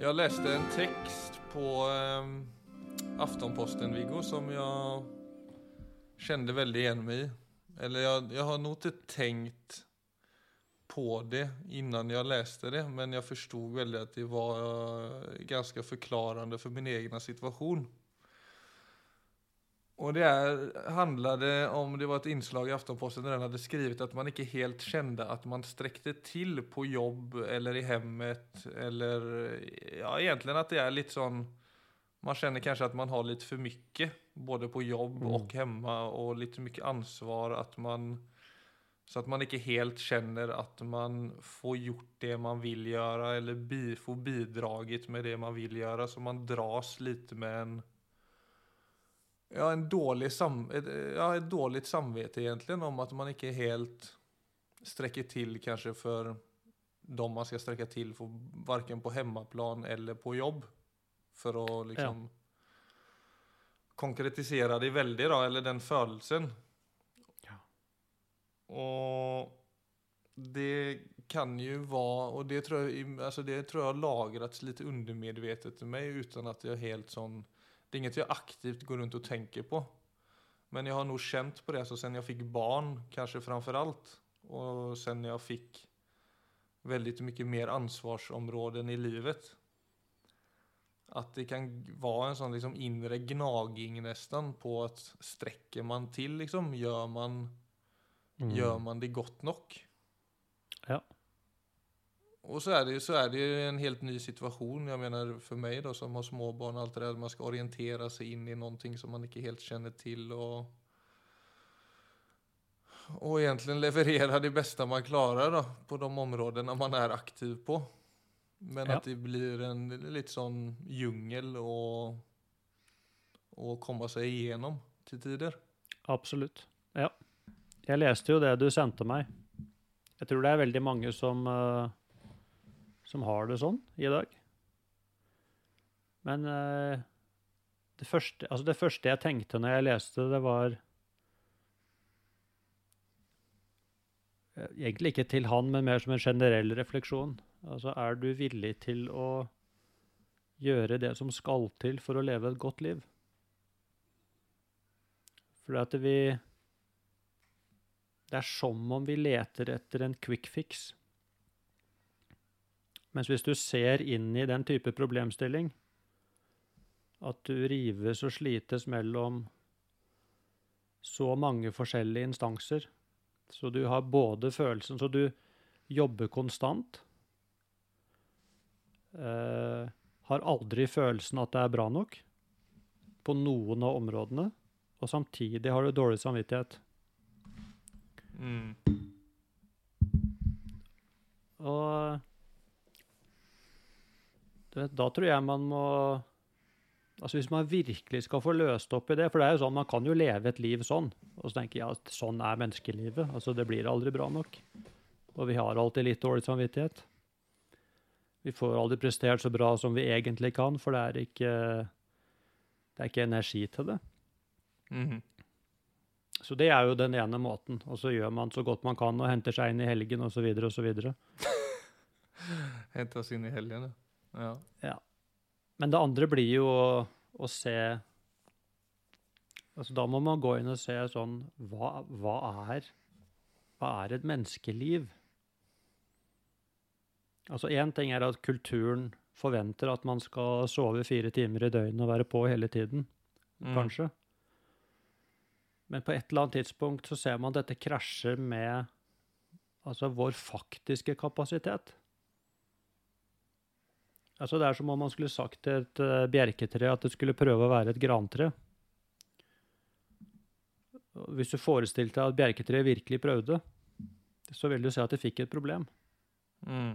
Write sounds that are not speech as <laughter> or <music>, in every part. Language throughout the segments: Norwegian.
Jag läste en text på eh, Aftonposten, Viggo, som jag kände väldigt igen mig i. Eller jag, jag har nog inte tänkt på det innan jag läste det, men jag förstod väldigt att det var ganske ganska förklarande för min egna situation. Och det handlade om, det var ett inslag i Aftonposten där den hade skrivit att man inte helt kände att man sträckte till på jobb eller i hemmet eller ja, egentligen att det är lite sån, man känner kanske att man har lite för mycket både på jobb Mm. och hemma och lite mycket ansvar att man så att man inte helt känner att man får gjort det man vill göra eller bi, får bidragit med det man vill göra så man dras lite med en Ja, en dålig sam, et, ja, ett dåligt samvete egentligen om at man ikke helt strekker til kanskje for de man skal strekke til for, varken på hemmaplan eller på jobb. For å liksom konkretisere det veldig, da, eller den følelsen. Ja. Og det kan jo være Og det tror jeg, alltså det tror jag har lagret litt undermedvetet i meg uten at jeg helt sån det är inget jag aktivt går runt och tänker på. Men jag har nog känt på det så sen jag fick barn, kanske framför allt. Och sen jag fick väldigt mycket mer ansvarsområden i livet. Att det kan vara en sån liksom inre gnaging nästan på att sträcker man till liksom, gör man, Mm. gör man det gott nog? Ja. Och så är det ju så är det ju en helt ny situation. Jag menar för mig då som har småbarn och allt det där. Man ska orientera sig in i någonting som man inte helt känner till och och egentligen leverera det bästa man klarar då på de områdena man är aktiv på. Men Ja. att det blir en lite sån djungel och och komme seg igjennom til tider. Absolutt. Ja. Jeg leste jo det du sendte meg. Jeg tror det er veldig mange som, eh, som har det sånn i dag. Men uh, det, første, altså det første jeg tenkte når jeg leste det, var eh, Egentlig ikke til han, men mer som en generell refleksjon. Altså, er du villig til å gjøre det som skal til for å leve et godt liv? Fordi at vi Det er som om vi leter etter en quick fix. Mens hvis du ser inn i den type problemstilling, at du rives og slites mellom så mange forskjellige instanser, så du har både følelsen Så du jobber konstant. Eh, har aldri følelsen at det er bra nok på noen av områdene. Og samtidig har du dårlig samvittighet. Mm. Og du vet, da tror jeg man må Altså Hvis man virkelig skal få løst opp i det For det er jo sånn, man kan jo leve et liv sånn. Og så tenker jeg at sånn er menneskelivet. Altså Det blir aldri bra nok. Og vi har alltid litt dårlig samvittighet. Vi får aldri prestert så bra som vi egentlig kan, for det er ikke Det er ikke energi til det. Mhm. Så det er jo den ene måten. Og så gjør man så godt man kan og henter seg inn i helgen osv. osv. <laughs> henter oss inn i helgen, ja. Ja. Men det andre blir jo å, å se Altså da må man gå inn og se sånn Hva, hva er Hva er et menneskeliv? Altså én ting er at kulturen forventer at man skal sove fire timer i døgnet og være på hele tiden, Mm. kanskje. Men på et eller annet tidspunkt så ser man at dette krasjer med altså vår faktiske kapasitet. Altså Det er som om man skulle sagt til et eh, bjerketre at det skulle prøve å være et grantre. Hvis du forestilte deg at bjerketreet virkelig prøvde, så vil du se at det fikk et problem. Mm.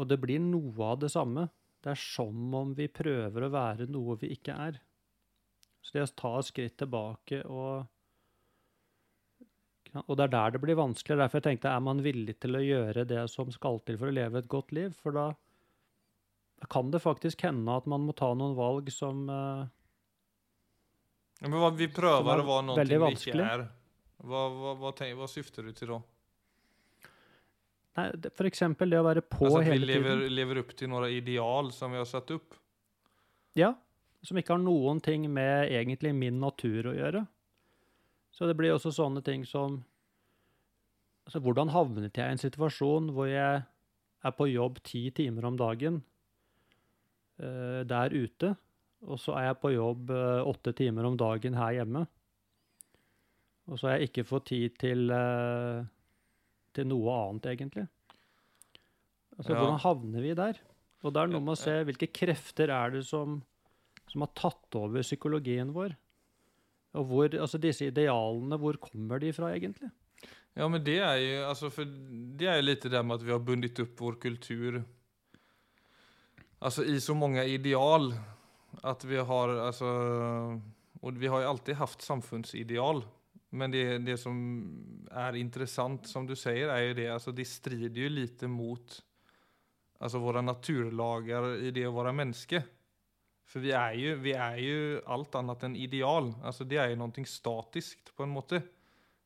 Og det blir noe av det samme. Det er som om vi prøver å være noe vi ikke er. Så det å ta et skritt tilbake og Og det er der det blir vanskelig. Derfor jeg tenkte, er man villig til å gjøre det som skal til for å leve et godt liv? For da, da kan det faktisk hende at man må ta noen valg som uh, Men hva, vi prøver å være noe vi ikke er. Hva, hva, hva, vad, hva syfter du til da? Nei, for eksempel det å være på altså, vi hele lever, tiden. lever opp til noen ideal som vi har satt opp? Ja, som ikke har noen ting med egentlig min natur å gjøre. Så det blir også sånne ting som altså Hvordan havnet jeg i en situasjon hvor jeg er på jobb ti timer om dagen uh, der ute, og så er jeg på jobb uh, åtte timer om dagen her hjemme? Og så har jeg ikke fått tid til, uh, til noe annet, egentlig. Altså, Ja. Hvordan havner vi der? Og det er noe med å se hvilke krefter er det som, som har tatt over psykologien vår. Og hvor, altså disse idealene, hvor kommer de fra, egentlig? Ja men det er jo altså, for det er jo lite det med at vi har bundet opp vår kultur altså, i så mange ideal at vi har altså, Og vi har jo alltid haft samfunnsideal. men det, det som er interessant, som du sier, er jo det, altså, det strider jo lite mot altså, våre naturlager i det å være människa. För vi er, jo, vi er jo alt annet enn ideal, Altså, det er jo noe statisk på en måte.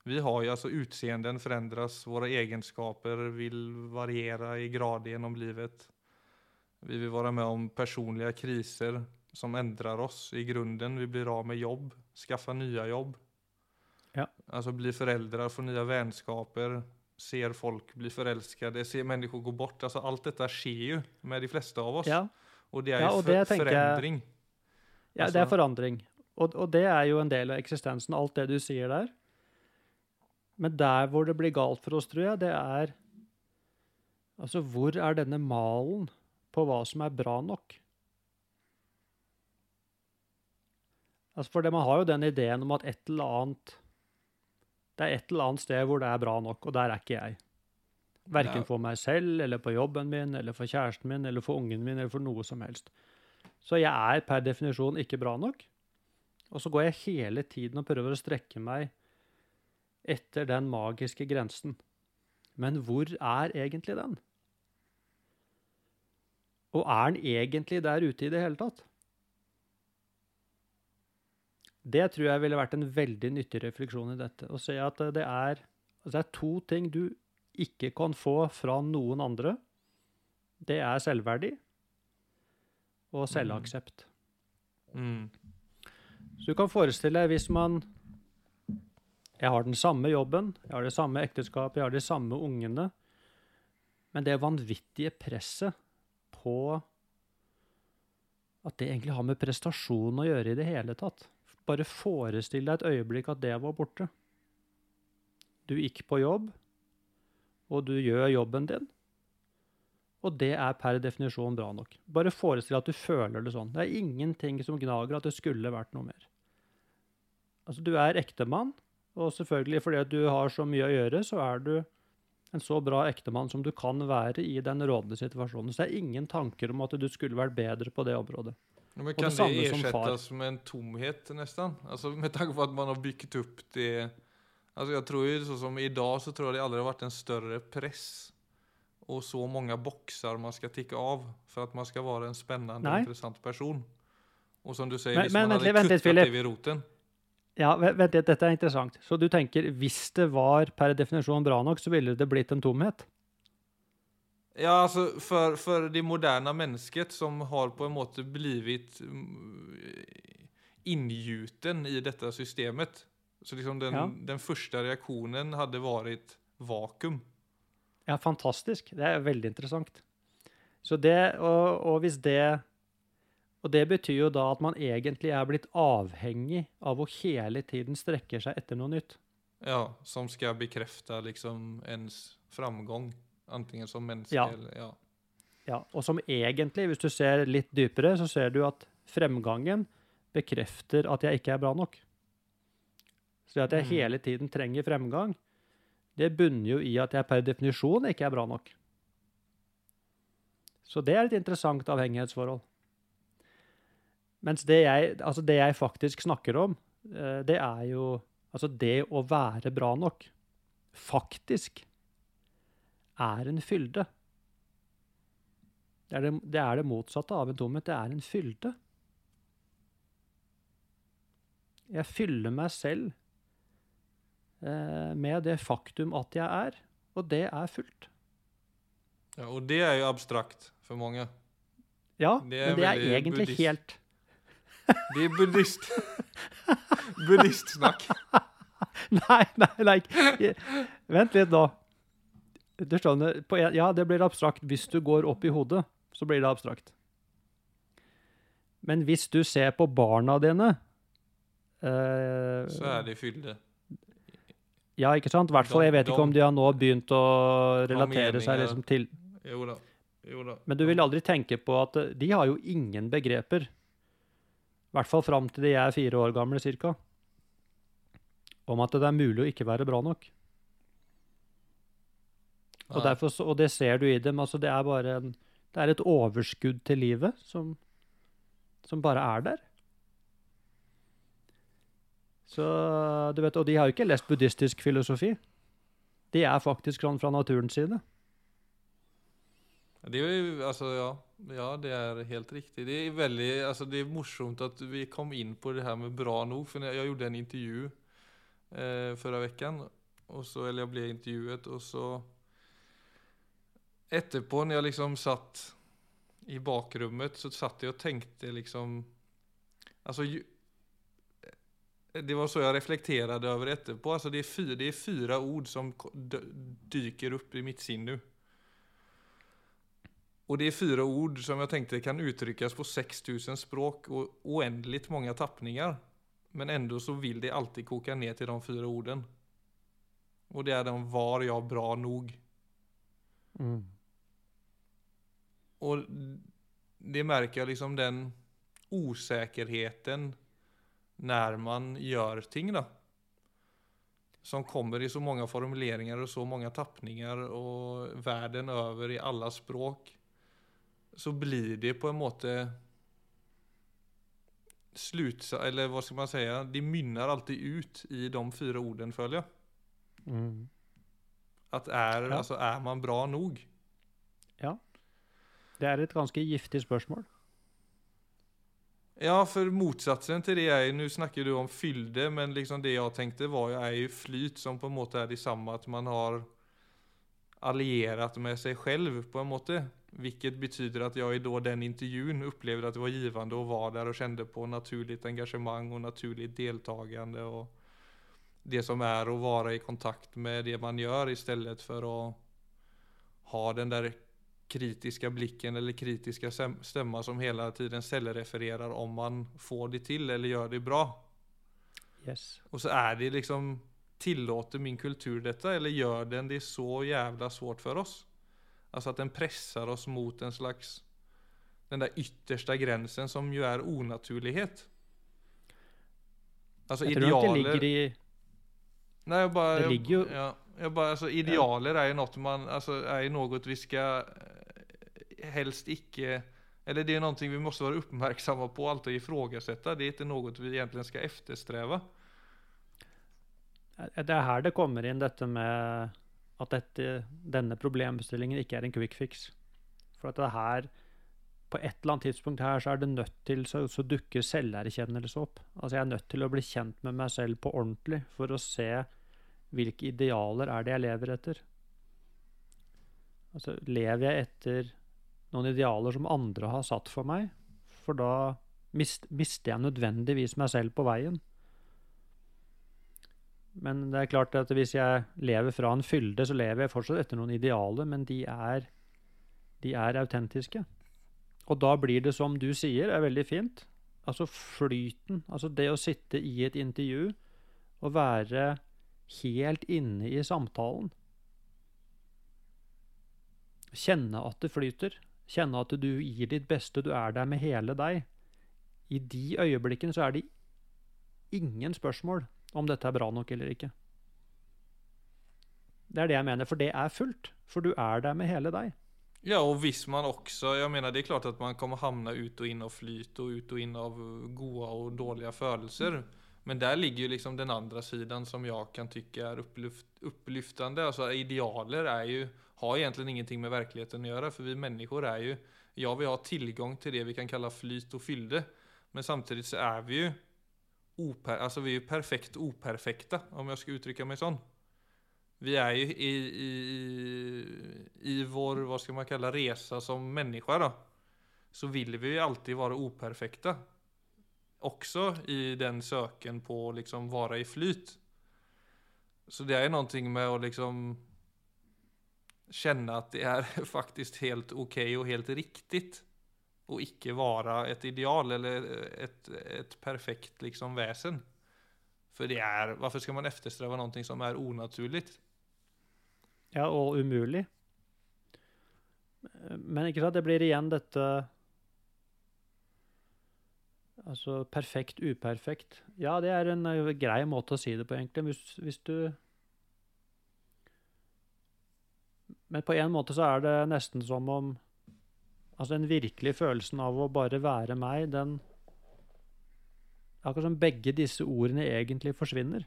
Vi har jo altså utseenden forandres, våra egenskaper vil variera i grad gjennom livet. Vi vil være med om personlige kriser som endrer oss i grunden. Vi blir av med jobb, skaffa nye jobb. Ja. Altså bli foreldre, få nye vennskaper, ser folk bli förälskade, ser människor gå bort. Altså, allt dette sker jo med de fleste av oss. Ja, Och det är Ja, ju det for, förändring. ja det er Altså- forandring. Og, og det er jo en del av eksistensen, alt det du sier der. Men der hvor det blir galt for oss, tror jeg, det er Altså, hvor er denne malen på hva som er bra nok? Altså, for det, man har jo den ideen om at et eller annet Det er et eller annet sted hvor det er bra nok, og der er ikke jeg. Verken Ja. for meg selv, eller på jobben min, eller for kjæresten min, eller for ungen min, eller for noe som helst. Så jeg er per definisjon ikke bra nok. Og så går jeg hele tiden og prøver å strekke meg etter den magiske grensen. Men hvor er egentlig den? Og er den egentlig der ute i det hele tatt? Det tror jeg ville vært en veldig nyttig refleksjon i dette. Å se at det er, altså det er to ting du ikke kan få fra noen andre. Det er selvverdi og selvaksept. Mm. Så du kan forestille deg hvis man Jeg har den samme jobben, jeg har det samme ekteskapet, jeg har de samme ungene. Men det vanvittige presset på at det egentlig har med prestasjon å gjøre i det hele tatt. Bare forestill deg et øyeblikk at det var borte. Du gikk på jobb, og du gjør jobben din. Og det er per definisjon bra nok. Bare forestill at du føler det sånn. Det er ingenting som gnager at det skulle vært noe mer. Altså, du er ektemann, og selvfølgelig fordi du har så mye å gjøre, så er du en så bra ektemann som du kan være i den rådende situasjonen. Så det er ingen tanker om at du skulle vært bedre på det området. Men kan kan det, det som med en tomhet nesten? Altså, med tanke på at man har bygget opp det. Alltså jag tror ju så som idag så tror jag det aldrig har varit en större press. Och så många boxar man ska ticka av för att man ska vara en spännande och interessant intressant person. Och som du säger, Men- hvis men man hadde hade vent kuttat det vid roten. Ja, vent litt, dette er interessant. Så du tenker hvis det var per definisjon bra nok, så ville det blitt en tomhet? Ja, altså for, for det moderne mennesket som har på en måte blivit inngjuten i dette systemet. Så liksom den, Ja. den første reaksjonen hadde vært vakuum. Ja, fantastisk. Det er veldig interessant. Så det, og, og hvis det Og det betyr jo da at man egentlig er blitt avhengig av å hele tiden strekke seg etter noe nytt. Ja, som skal bekrefte liksom ens framgang, Antingen som menneske Ja. eller ja. Ja, og som egentlig, hvis du ser litt dypere, så ser du at fremgangen bekrefter at jeg ikke er bra nok. Så det at jeg Mm. hele tiden trenger fremgang, det bunner jo i at jeg per definisjon ikke er bra nok. Så det er et interessant avhengighetsforhold. Mens det jeg, altså det jeg faktisk snakker om, eh, det er jo altså det å være bra nok. Faktisk er en fylde. Det er det, det er det motsatte av en tomhet. Det er en fylde. Jeg fyller meg selv med det faktum at jeg er, og det er fullt. Ja, og det er jo abstrakt for mange. Ja, Det men det er egentlig buddhist. helt Det er buddhist. <laughs> Buddhistsnakk. <laughs> Nei, nei, nei. Vent litt nå. Du skjønner, på en, ja, det blir abstrakt. Hvis du går opp i hodet, så blir det abstrakt. Men hvis du ser på barna dine eh, Så er de fyllde. Ja, ikke sant? I hvert fall, jeg vet ikke om de har nå begynt å relatere seg liksom til Jo da. Jo da. Men du vil aldri tenke på at eh, de har jo ingen begreper. I hvert fall fram til de er fire år gamle, cirka. Om at det er mulig å ikke være bra nok. Og, derfor, og det ser du i dem. altså Det er bare en, det er et overskudd til livet som, som bare er der. Så du vet, Og de har jo ikke lest buddhistisk filosofi. De er faktisk sånn fra naturens side. Det er jo, altså, ja, ja, det er helt riktig. Det er veldig, altså, det er morsomt at vi kom inn på det her med bra nok. For jeg gjorde en intervju eh, forrige uke, eller jeg ble intervjuet og så Etterpå når jeg liksom satt i bakrummet så satt jeg og tenkte liksom Alltså ju, det var så jeg reflekterte over etterpå. Altså, det er fyra, det er fire ord som dyker opp i mitt sinn nu. Og det er fyra ord som jeg tenkte kan uttrykkes på 6000 språk og uendelig mange tapninger. Men enda så vil det alltid koka ned til de fyra orden. Og det er den var jeg bra nok'? Mm. Og det merker jeg liksom den osäkerheten när man gjør ting da. Som kommer i så mange formuleringer og så mange tapninger og verden over i alle språk. Så blir det på en måte slutsa, eller hva skal man si? det mynner alltid ut i de fire orden føler jeg. Mm. At er, Ja. altså, er man bra nog? Det er et ganske giftig spørsmål. Ja, för motsatsen till det är nu snakker du om fyllde, men liksom det jeg tenkte var jo, er jo flyt som på en måte er det samme at man har allierat med seg selv på en måte. Vilket betyder att jag i då den intervjun upplevde att det var givende å være der og kände på naturligt engagemang og naturligt deltagande og det som er å være i kontakt med det man gör istället for å ha den där kritiska blicken eller kritiska stäm- stämma som hela tiden cellrefererar om man får det till eller gör det bra. Yes. Och så är det liksom, tillåter min kultur detta eller gör den det så jävla svårt för oss? Alltså att den pressar oss mot en slags, den där yttersta gränsen som ju är onaturlighet. Alltså Jeg tror inte idealer. ligger i Nej, jag bara, Det ligger ju- ja, jag bara, alltså idealer är ju något man, alltså är något vi ska helst ikke eller det är någonting vi måste vara uppmärksamma på, alltid ifrågasätta. Det är inte något vi egentligen ska eftersträva. Det er her det kommer inn dette med at dette, denne problemstillingen ikke er en quick fix. For at det her På et eller annet tidspunkt her så er det nødt til så, så dukker selverkjennelse opp. Altså jeg er nødt til å bli kjent med meg selv på ordentlig for å se hvilke idealer er det jeg lever etter. Altså lever jeg etter noen idealer som andre har satt for meg? For da mist, mister jeg nødvendigvis meg selv på veien. Men det er klart at hvis jeg lever fra en fylde, så lever jeg fortsatt etter noen idealer, men de er, de er autentiske. Og da blir det som du sier, er veldig fint. Altså flyten, altså det å sitte i et intervju og være helt inne i samtalen. Kjenne at det flyter. Kjenne at du gir ditt beste, du er der med hele deg. I de øyeblikkene så er det ingen spørsmål om dette er bra nok eller ikke. Det er det jeg mener, for det er fullt. For du er der med hele deg. Ja, og hvis man også jeg mener det er klart at man kommer havne ut og inn av flyt og ut og inn av gode og dårlige følelser. Men der ligger jo liksom den andre siden som jeg kan tykke er opplyftende. Altså idealer er ju, har egentligen ingenting med verkligheten att göra. För vi människor är ju, ja vi har tillgång till det vi kan kalla flyt och fylde. Men samtidigt så är vi ju, oper, alltså vi är ju perfekt operfekta om jag ska uttrycka mig sån. Vi är ju i, i, i vår, vad ska man kalla resa som människa då. Så vill vi ju alltid vara operfekta. Också i den söken på liksom vara i flyt. Så det är någonting med att liksom känna att det är <laughs> faktiskt helt okej och helt riktigt. Och icke vara ett ideal eller ett, ett perfekt liksom väsen. För det är, varför ska man eftersträva någonting som är onaturligt? Ja, og umulig. Men ikke sant, det blir igjen dette Altså perfekt, uperfekt. Ja, det er en eh, grei måte å si det på, egentlig. Hvis, hvis du Men på en måte så er det nesten som om Altså den virkelige følelsen av å bare være meg, den Akkurat som begge disse ordene egentlig forsvinner.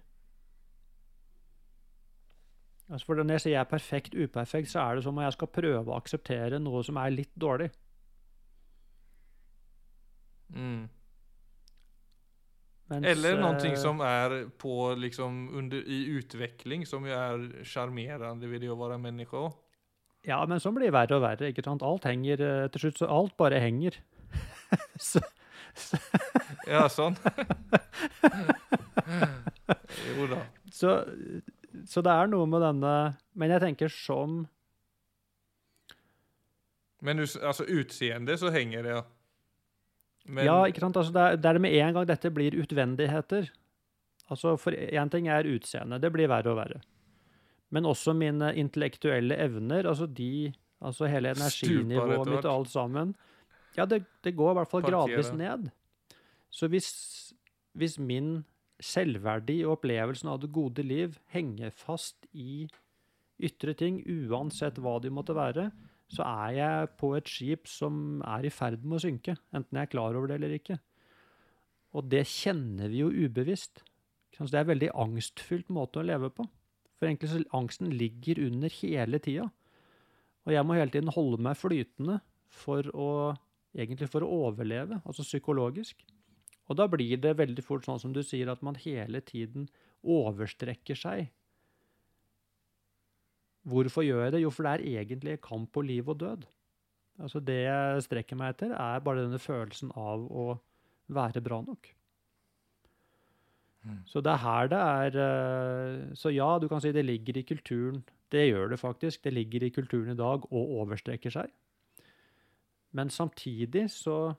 Altså for Når jeg sier jeg er perfekt, uperfekt, så er det som om jeg skal prøve å akseptere noe som er litt dårlig. Mm. Mens, Eller noe eh, som er på liksom under, i utvikling, som jo er sjarmerende ved det å være också. Ja, men sånn blir det verre og verre. ikke sant? Alt henger eh, til slutt, så alt bare henger. <laughs> så, Ja, sånn. <laughs> jo da. så, så det er noe med denne Men jeg tenker som Men altså utseende så henger det. ja. Men, Ja, ikke sant? Altså, det, er, det er med en gang dette blir utvendigheter. Altså, For én ting er utseende, det blir verre og verre. Men også mine intellektuelle evner, altså de Altså hele energinivået mitt og alt sammen. Ja, det, det går i hvert fall gradvis ned. Så hvis, hvis min selvverdi og opplevelsen av det gode liv henger fast i ytre ting, uansett hva de måtte være, så er jeg på et skip som er i ferd med å synke, enten jeg er klar over det eller ikke. Og det kjenner vi jo ubevisst. Så det er en veldig angstfylt måte å leve på. For egentlig så angsten ligger under hele tida. Og jeg må hele tiden holde meg flytende for å egentlig for å overleve, altså psykologisk. Og da blir det veldig fort sånn som du sier, at man hele tiden overstrekker seg. Hvorfor gjør jeg det? Jo, for det er egentlig kamp på liv og død. Altså Det jeg strekker meg etter, er bare denne følelsen av å være bra nok. Mm. Så det er her det er eh, Så ja, du kan si det ligger i kulturen. Det gjør det faktisk. Det ligger i kulturen i dag og overstreker seg. Men samtidig så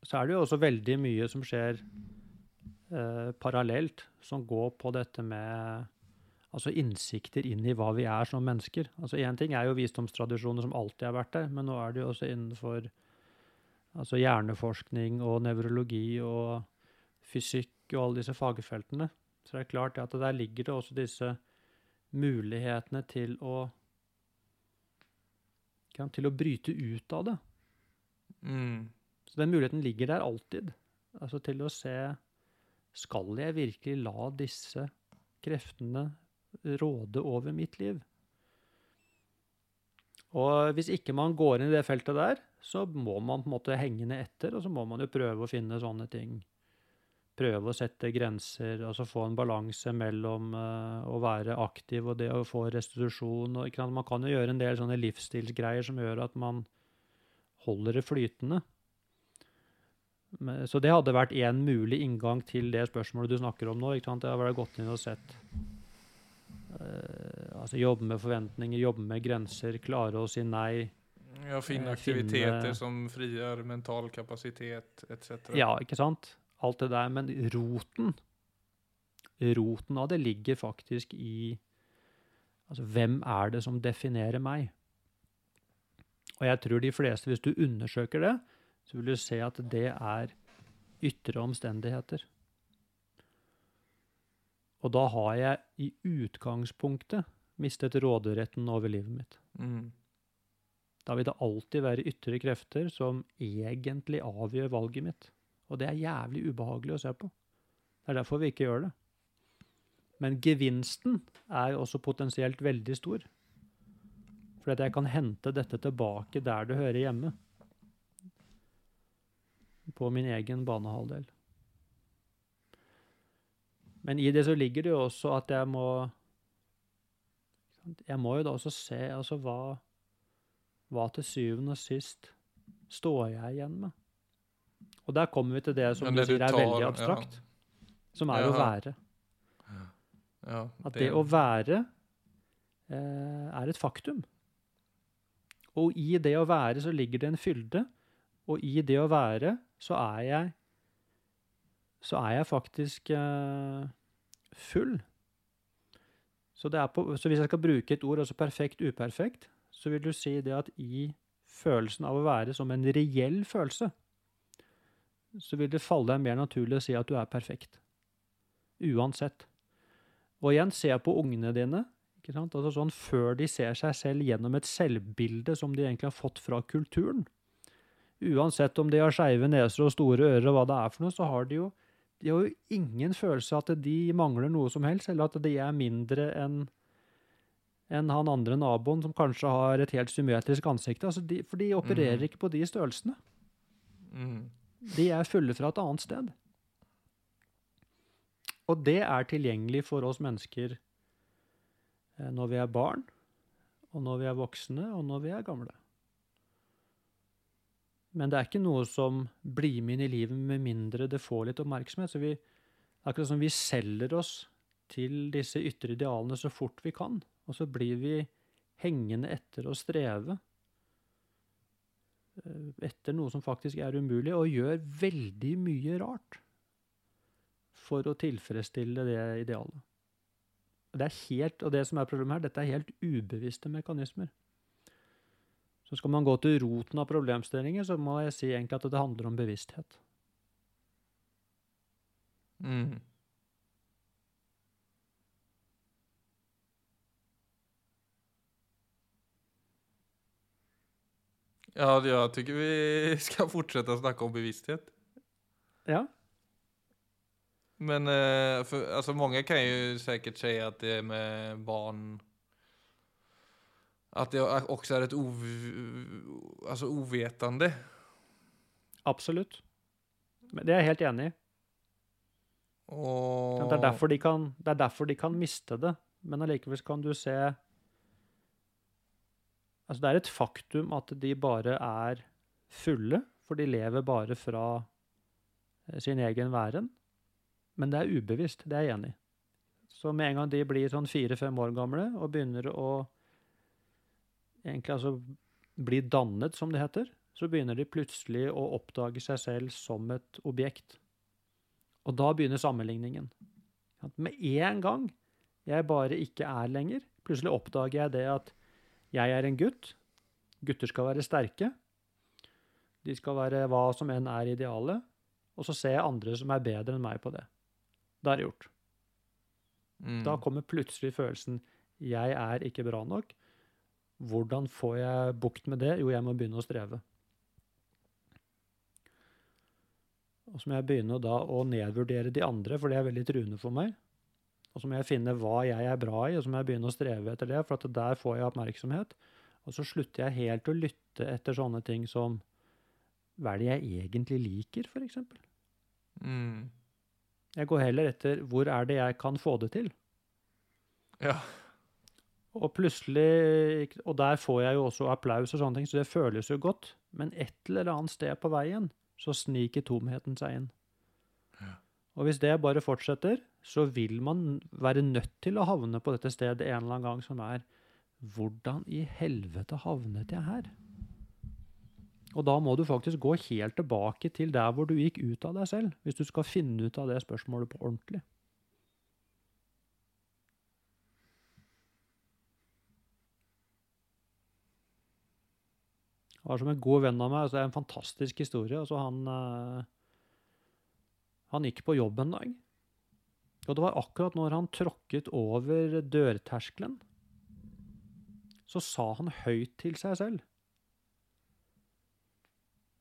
så er det jo også veldig mye som skjer eh, parallelt, som går på dette med altså innsikter inn i hva vi er som mennesker. Altså Én ting er jo visdomstradisjoner som alltid har vært der, men nå er det jo også innenfor altså hjerneforskning og nevrologi og fysikk og alle disse fagfeltene. Så det er klart at der ligger det også disse mulighetene til å til å bryte ut av det. Mm. Så den muligheten ligger der alltid. Altså til å se Skal jeg virkelig la disse kreftene råde over mitt liv? Og hvis ikke man går inn i det feltet der, så må man på en måte henge ned etter, og så må man jo prøve å finne sånne ting. Prøve å sette grenser, altså få en balanse mellom eh, å være aktiv og det å få restitusjon. Og? Man kan jo gjøre en del sånne livsstilsgreier som gjør at man holder det flytende. Så det hadde vært én mulig inngang til det spørsmålet du snakker om nå. ikke sant? Jeg har gått inn og sett eh, Altså jobbe med forventninger, jobbe med grenser, klare å si nei. Ja, finner Eh, aktiviteter finne- som frigjør mental kapasitet etc. Ja, ikke sant? Alt det der. Men roten Roten av det ligger faktisk i Altså, hvem er det som definerer meg? Og jeg tror de fleste, hvis du undersøker det, så vil du se at det er ytre omstendigheter. Og da har jeg i utgangspunktet mistet råderetten over livet mitt. Mm. Da vil det alltid være ytre krefter som egentlig avgjør valget mitt. Og det er jævlig ubehagelig å se på. Det er derfor vi ikke gjør det. Men gevinsten er også potensielt veldig stor. For at jeg kan hente dette tilbake der det hører hjemme. På min egen banehalvdel. Men i det så ligger det jo også at jeg må Jeg må jo da også se altså hva, hva til syvende og sist står jeg igjen med. Og der kommer vi til det som det du sier er tar- veldig ja. abstrakt, som er å være. Ja, At det å være eh, er et faktum. Og i det å være så ligger det en fylde, og i det å være så er jeg så er jeg faktisk eh, full. Så, det på, så hvis jeg skal bruke et ord, altså perfekt, uperfekt, så vil du si det at i følelsen av å være som en reell følelse, så vil det falle deg mer naturlig å si at du er perfekt. Uansett. Og igjen, se på ungene dine. Ikke sant? Altså sånn Før de ser seg selv gjennom et selvbilde som de egentlig har fått fra kulturen. Uansett om de har skeive neser og store ører og hva det er for noe, så har de jo, de har jo ingen følelse av at de mangler noe som helst, eller at de er mindre enn enn han andre naboen som kanskje har et helt symmetrisk ansikt. Altså de, for de opererer mm. ikke på de størrelsene. Mm. De er fulle fra et annet sted. Og det er tilgjengelig for oss mennesker eh, når vi er barn, og når vi er voksne, og når vi er gamle. Men det er ikke noe som blir med inn i livet med mindre det får litt oppmerksomhet. Så vi, akkurat som vi selger oss til disse ytre idealene så fort vi kan, og så blir vi hengende etter å streve etter noe som faktisk er umulig, og gjør veldig mye rart for å tilfredsstille det idealet. Det er helt, og det som er problemet her, dette er helt ubevisste mekanismer. Så skal man gå til roten av problemstillinger, så må jeg si egentlig at det handler om bevissthet. Mm. Ja, jag tycker vi <laughs> ska fortsätta snacka om bevissthet. Ja, Men eh, för, alltså många kan ju säkert säga att det är med barn att det också är ett ov, alltså ovetande. absolutt. Men det er jeg helt enig i. Och, Det er, derfor de kan, det er derfor de kan miste det. Men allikevel kan du se Altså, det er et faktum at de bare er fulle, for de lever bare fra eh, sin egen væren. Men det er ubevisst, det er jeg enig i. Så med en gang de blir sånn fire-fem år gamle og begynner å egentlig altså bli dannet, som det heter, så begynner de plutselig å oppdage seg selv som et objekt. Og da begynner sammenligningen. At med en gang jeg bare ikke er lenger, plutselig oppdager jeg det at jeg er en gutt. Gutter skal være sterke. De skal være hva som enn er idealet. Og så ser jeg andre som er bedre enn meg på det. Da er det gjort. Mm. Da kommer plutselig følelsen 'jeg er ikke bra nok'. Hvordan får jeg bukt med det? Jo, jeg må begynne å streve. Og så må jeg begynne da å nedvurdere de andre, for det er veldig truende for meg. Og så må jeg finne hva jeg er bra i, og så må jeg begynne å streve etter det, for at der får jeg oppmerksomhet. Og så slutter jeg helt å lytte etter sånne ting som hva er det jeg egentlig liker, f.eks. Mm. Jeg går heller etter hvor er det jeg kan få det til. Ja. Og plutselig Og der får jeg jo også applaus og sånne ting, så det føles jo godt. Men et eller annet sted på veien så sniker tomheten seg inn. Og hvis det bare fortsetter, så vil man være nødt til å havne på dette stedet en eller annen gang som er Hvordan i helvete havnet jeg her? Og da må du faktisk gå helt tilbake til der hvor du gikk ut av deg selv, hvis du skal finne ut av det spørsmålet på ordentlig. Det var som en god venn av meg. Altså det er en fantastisk historie. Altså han, eh, han gikk på jobb en dag. Og det var akkurat når han tråkket over dørterskelen, så sa han høyt til seg selv.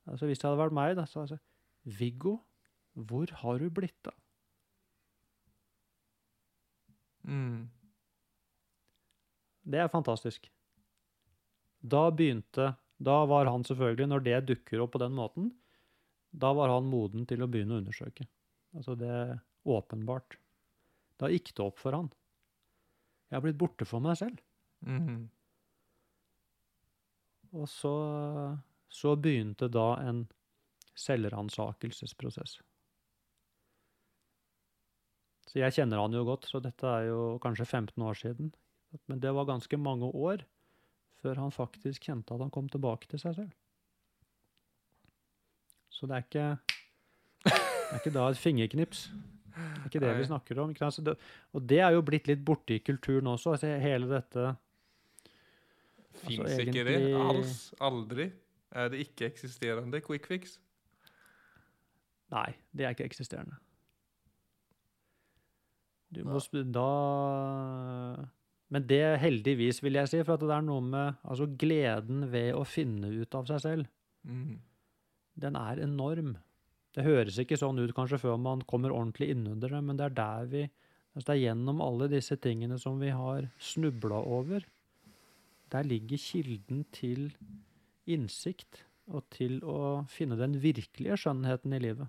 Altså Hvis det hadde vært meg, da, så hadde jeg sagt Viggo, hvor har du blitt av? Mm. Det er fantastisk. Da begynte Da var han selvfølgelig, når det dukker opp på den måten, da var han moden til å begynne å undersøke. Altså det er åpenbart. Da gikk det opp for han. Jeg har blitt borte for meg selv. Mhm. Og så, så begynte da en selvransakelsesprosess. Så jeg kjenner han jo godt, så dette er jo kanskje 15 år siden. Men det var ganske mange år før han faktisk kjente at han kom tilbake til seg selv. Så det er ikke, er ikke da et fingerknips. Det er ikke det Nei. vi snakker om. Sant? Det, og det er jo blitt litt borte i kulturen også. Altså hele dette Fins Altså, ikke det alls? Aldri? Er det ikke-eksisterende quick fix? Nei, det er ikke eksisterende. Du må da Men det heldigvis, vil jeg si, for at det er noe med altså gleden ved å finne ut av seg selv. Mm. Den er enorm. Det høres ikke sånn ut kanskje før man kommer ordentlig innunder det, men det er der vi altså Det er gjennom alle disse tingene som vi har snubla over. Der ligger kilden til innsikt og til å finne den virkelige skjønnheten i livet.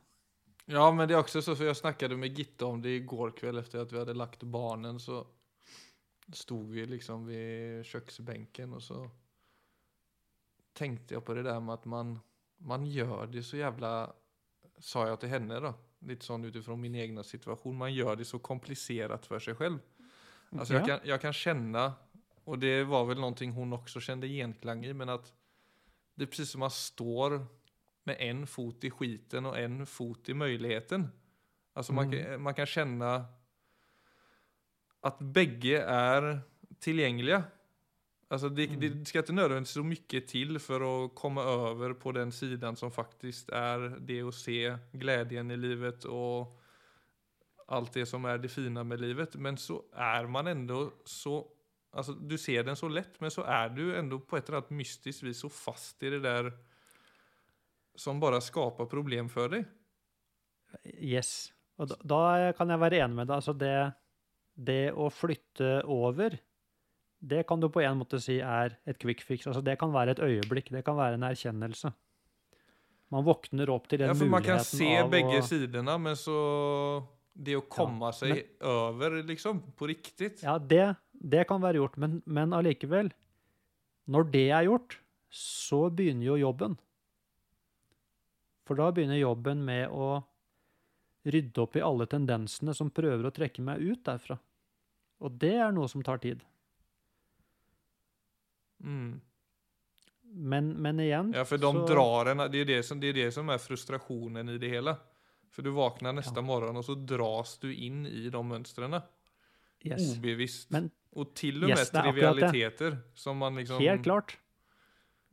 Ja, men det er også så, for jeg snakket med Gitte om det i går kveld etter at vi hadde lagt barnen så sto vi liksom ved kjøkkenbenken, og så tenkte jeg på det der med at man, man gjør det så jävla, sa jag till henne då, lite sån utifrån min egna situation, man gör det så komplicerat för sig själv. Alltså jag, kan, jag kan känna, och det var väl någonting hon också kände genklang i, men att det är precis som man står med en fot i skiten och en fot i möjligheten. Alltså man, Mm. man kan känna att bägge är tillgängliga. Alltså det, Mm. det ska inte nödvändigtvis så mycket till för att komma över på den sidan som faktiskt är det att se glädjen i livet och allt det som är det fina med livet. Men så är man ändå så, alltså du ser den så lätt, men så är du ändå på ett eller annat mystiskt vis så fast i det där som bara skapar problem för dig. Yes. Och da, då kan jeg være enig med dig. Alltså det, det å flytte over, det kan du på en måte si er et quick fix. Altså det kan være et øyeblikk, det kan være en erkjennelse. Man våkner opp til den Ja, for man kan se begge å sidene, men så det å komme ja, men... seg over, liksom på riktig Ja, det, det kan være gjort, men, men allikevel Når det er gjort, så begynner jo jobben. For da begynner jobben med å rydde opp i alle tendensene som prøver å trekke meg ut derfra. Og det er noe som tar tid. Mm. Men, men igjen Ja, for de så, drar en, det er det, som, det er det som er frustrationen i det hele. For du våkner neste Ja. morgon og så dras du inn i de mønstrene. yes. Obevisst. Men og til og med det. trivialiteter. Som man liksom, helt klart.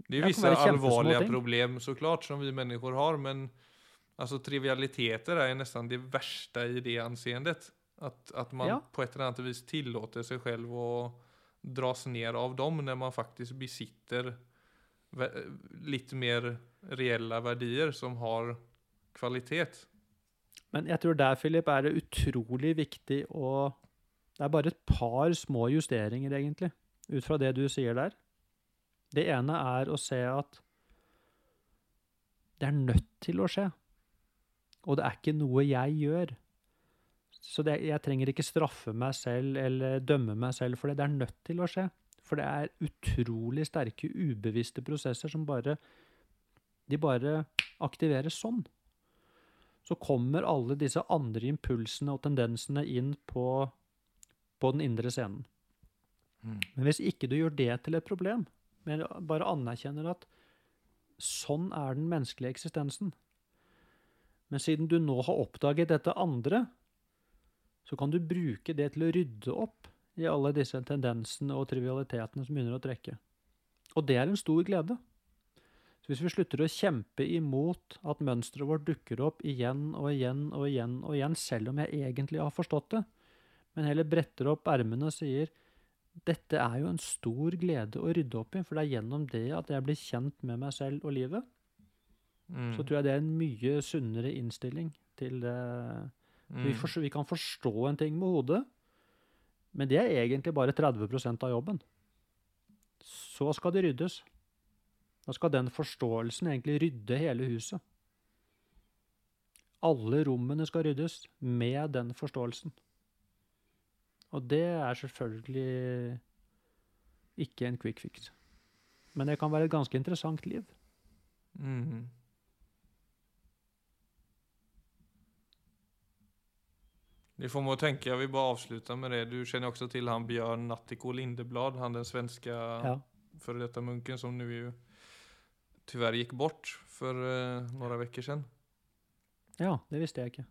Det er visse alvorlige vissa så klart, problem såklart som vi mennesker har. Men altså, trivialiteter er nesten det verste i det anseendet. At, at man Ja. på et eller annet vis tillater seg selv att dras ned av dem når man faktisk besitter litt mer reelle verdier som har kvalitet. Men jeg tror der, Philip, er det utrolig viktig å Det er bare et par små justeringer, egentlig, ut fra det du sier der. Det ene er å se at det er nødt til å skje. Og det er ikke noe jeg gjør. Så det, jeg trenger ikke straffe meg selv eller dømme meg selv for det. Det er nødt til å skje. For det er utrolig sterke, ubevisste prosesser som bare De bare aktiveres sånn så kommer alle disse andre impulsene og tendensene inn på, på den indre scenen. Men hvis ikke du gjør det til et problem, men bare anerkjenner at sånn er den menneskelige eksistensen Men siden du nå har oppdaget dette andre, så kan du bruke det til å rydde opp i alle disse tendensene og trivialitetene som begynner å trekke. Og det er en stor glede. Så hvis vi slutter å kjempe imot at mønsteret vårt dukker opp igjen og igjen og igjen og igjen, selv om jeg egentlig har forstått det, men heller bretter opp ermene og sier dette er jo en stor glede å rydde opp i, for det er gjennom det at jeg blir kjent med meg selv og livet, Mm. så tror jeg det er en mye sunnere innstilling til det. Mm. forstår, vi kan forstå en ting med hodet, men det er egentlig bare 30% av jobben. Så skal det ryddes. Da skal den forståelsen egentlig rydde hele huset. Alle rommene skal ryddes med den forståelsen. Og det er selvfølgelig ikke en quick fix. Men det kan være et ganske interessant liv. Mm. Det får man att tänka, jag vill bara avsluta med det. Du känner också till han Björn Nattiko Lindeblad, han den svenska Ja. före detta munken som nu ju tyvärr gick bort för eh, några veckor sedan. ja, det visste jeg ikke.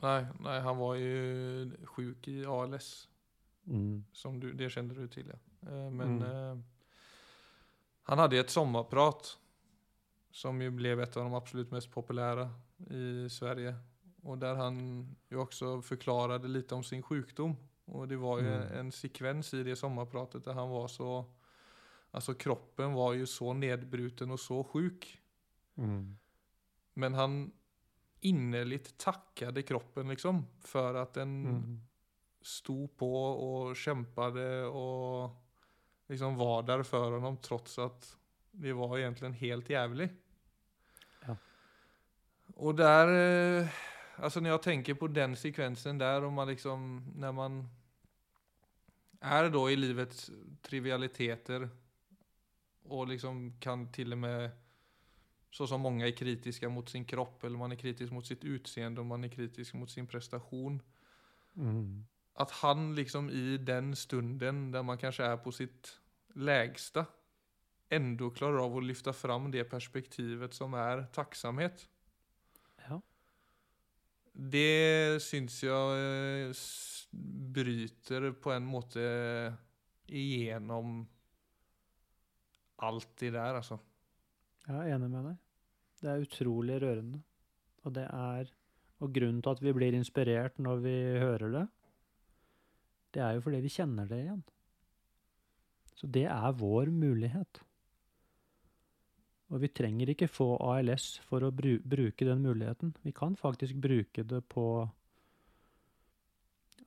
Nej, nej, han var ju sjuk i ALS. Mm. Som du, det kände du till ja. Eh, Men Mm. eh, han hade ett sommarprat. Som ju blev ett av de absolut mest populära i Sverige. Och där han ju också förklarade lite om sin sjukdom. Och det var ju Mm. en sekvens i det sommarpratet där han var så Alltså kroppen var ju så nedbruten och så sjuk. Mm. Men han innerligt tackade kroppen liksom. För att den Mm. stod på och kämpade och liksom var där för honom trots att det var egentligen helt jävligt. Ja. Och där, eh, alltså när jag tänker på den sekvensen där om man liksom, när man är då i livets trivialiteter och liksom kan till och med så som många är kritiska mot sin kropp eller man är kritisk mot sitt utseende och man är kritisk mot sin prestation Mm. att han liksom i den stunden där man kanske är på sitt lägsta ändå klarar av att lyfta fram det perspektivet som är tacksamhet. Det syns jag eh, bryter på en måte igjennom alt det der, altså. Jeg er enig med deg. Det er utrolig rørende. Og det er Og grunnen til at vi blir inspirert når vi hører det, det er jo fordi vi kjenner det igjen. Så det er vår mulighet. Og vi trenger ikke få ALS for å bru bruke den muligheten. Vi kan faktisk bruke det på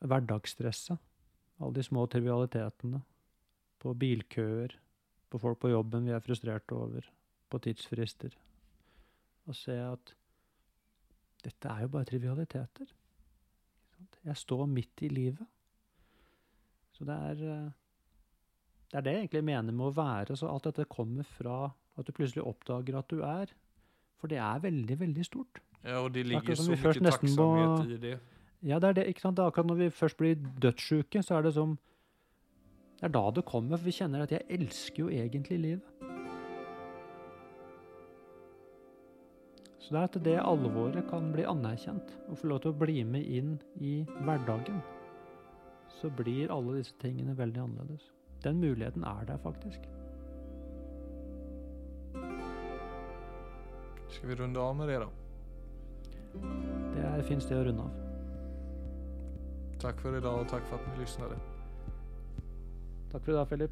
hverdagsstresset. Alle de små trivialitetene. På bilkøer. På folk på jobben vi er frustrerte over på tidsfrister og se at dette er jo bare trivialiteter. Jeg står midt i livet. Så det er eh, Det er det jeg egentlig mener med å være. Så alt dette kommer fra at du plutselig oppdager at du er. For det er veldig, veldig stort. Ja, og det ligger så mye takksomhet i det. Ja, det er det. ikke sant? Det er akkurat når vi først blir dødssjuke, så er det som Det er da det kommer, for vi kjenner at jeg elsker jo egentlig livet. Så det er at det alvoret kan bli anerkjent, og få lov til å bli med inn i hverdagen. Så blir alle disse tingene veldig annerledes. Den muligheten er der faktisk. Ska vi runde av med det da? Det er fint sted å runde av. Tack för idag och tack för att ni lyssnade. Takk for i dag, Filip.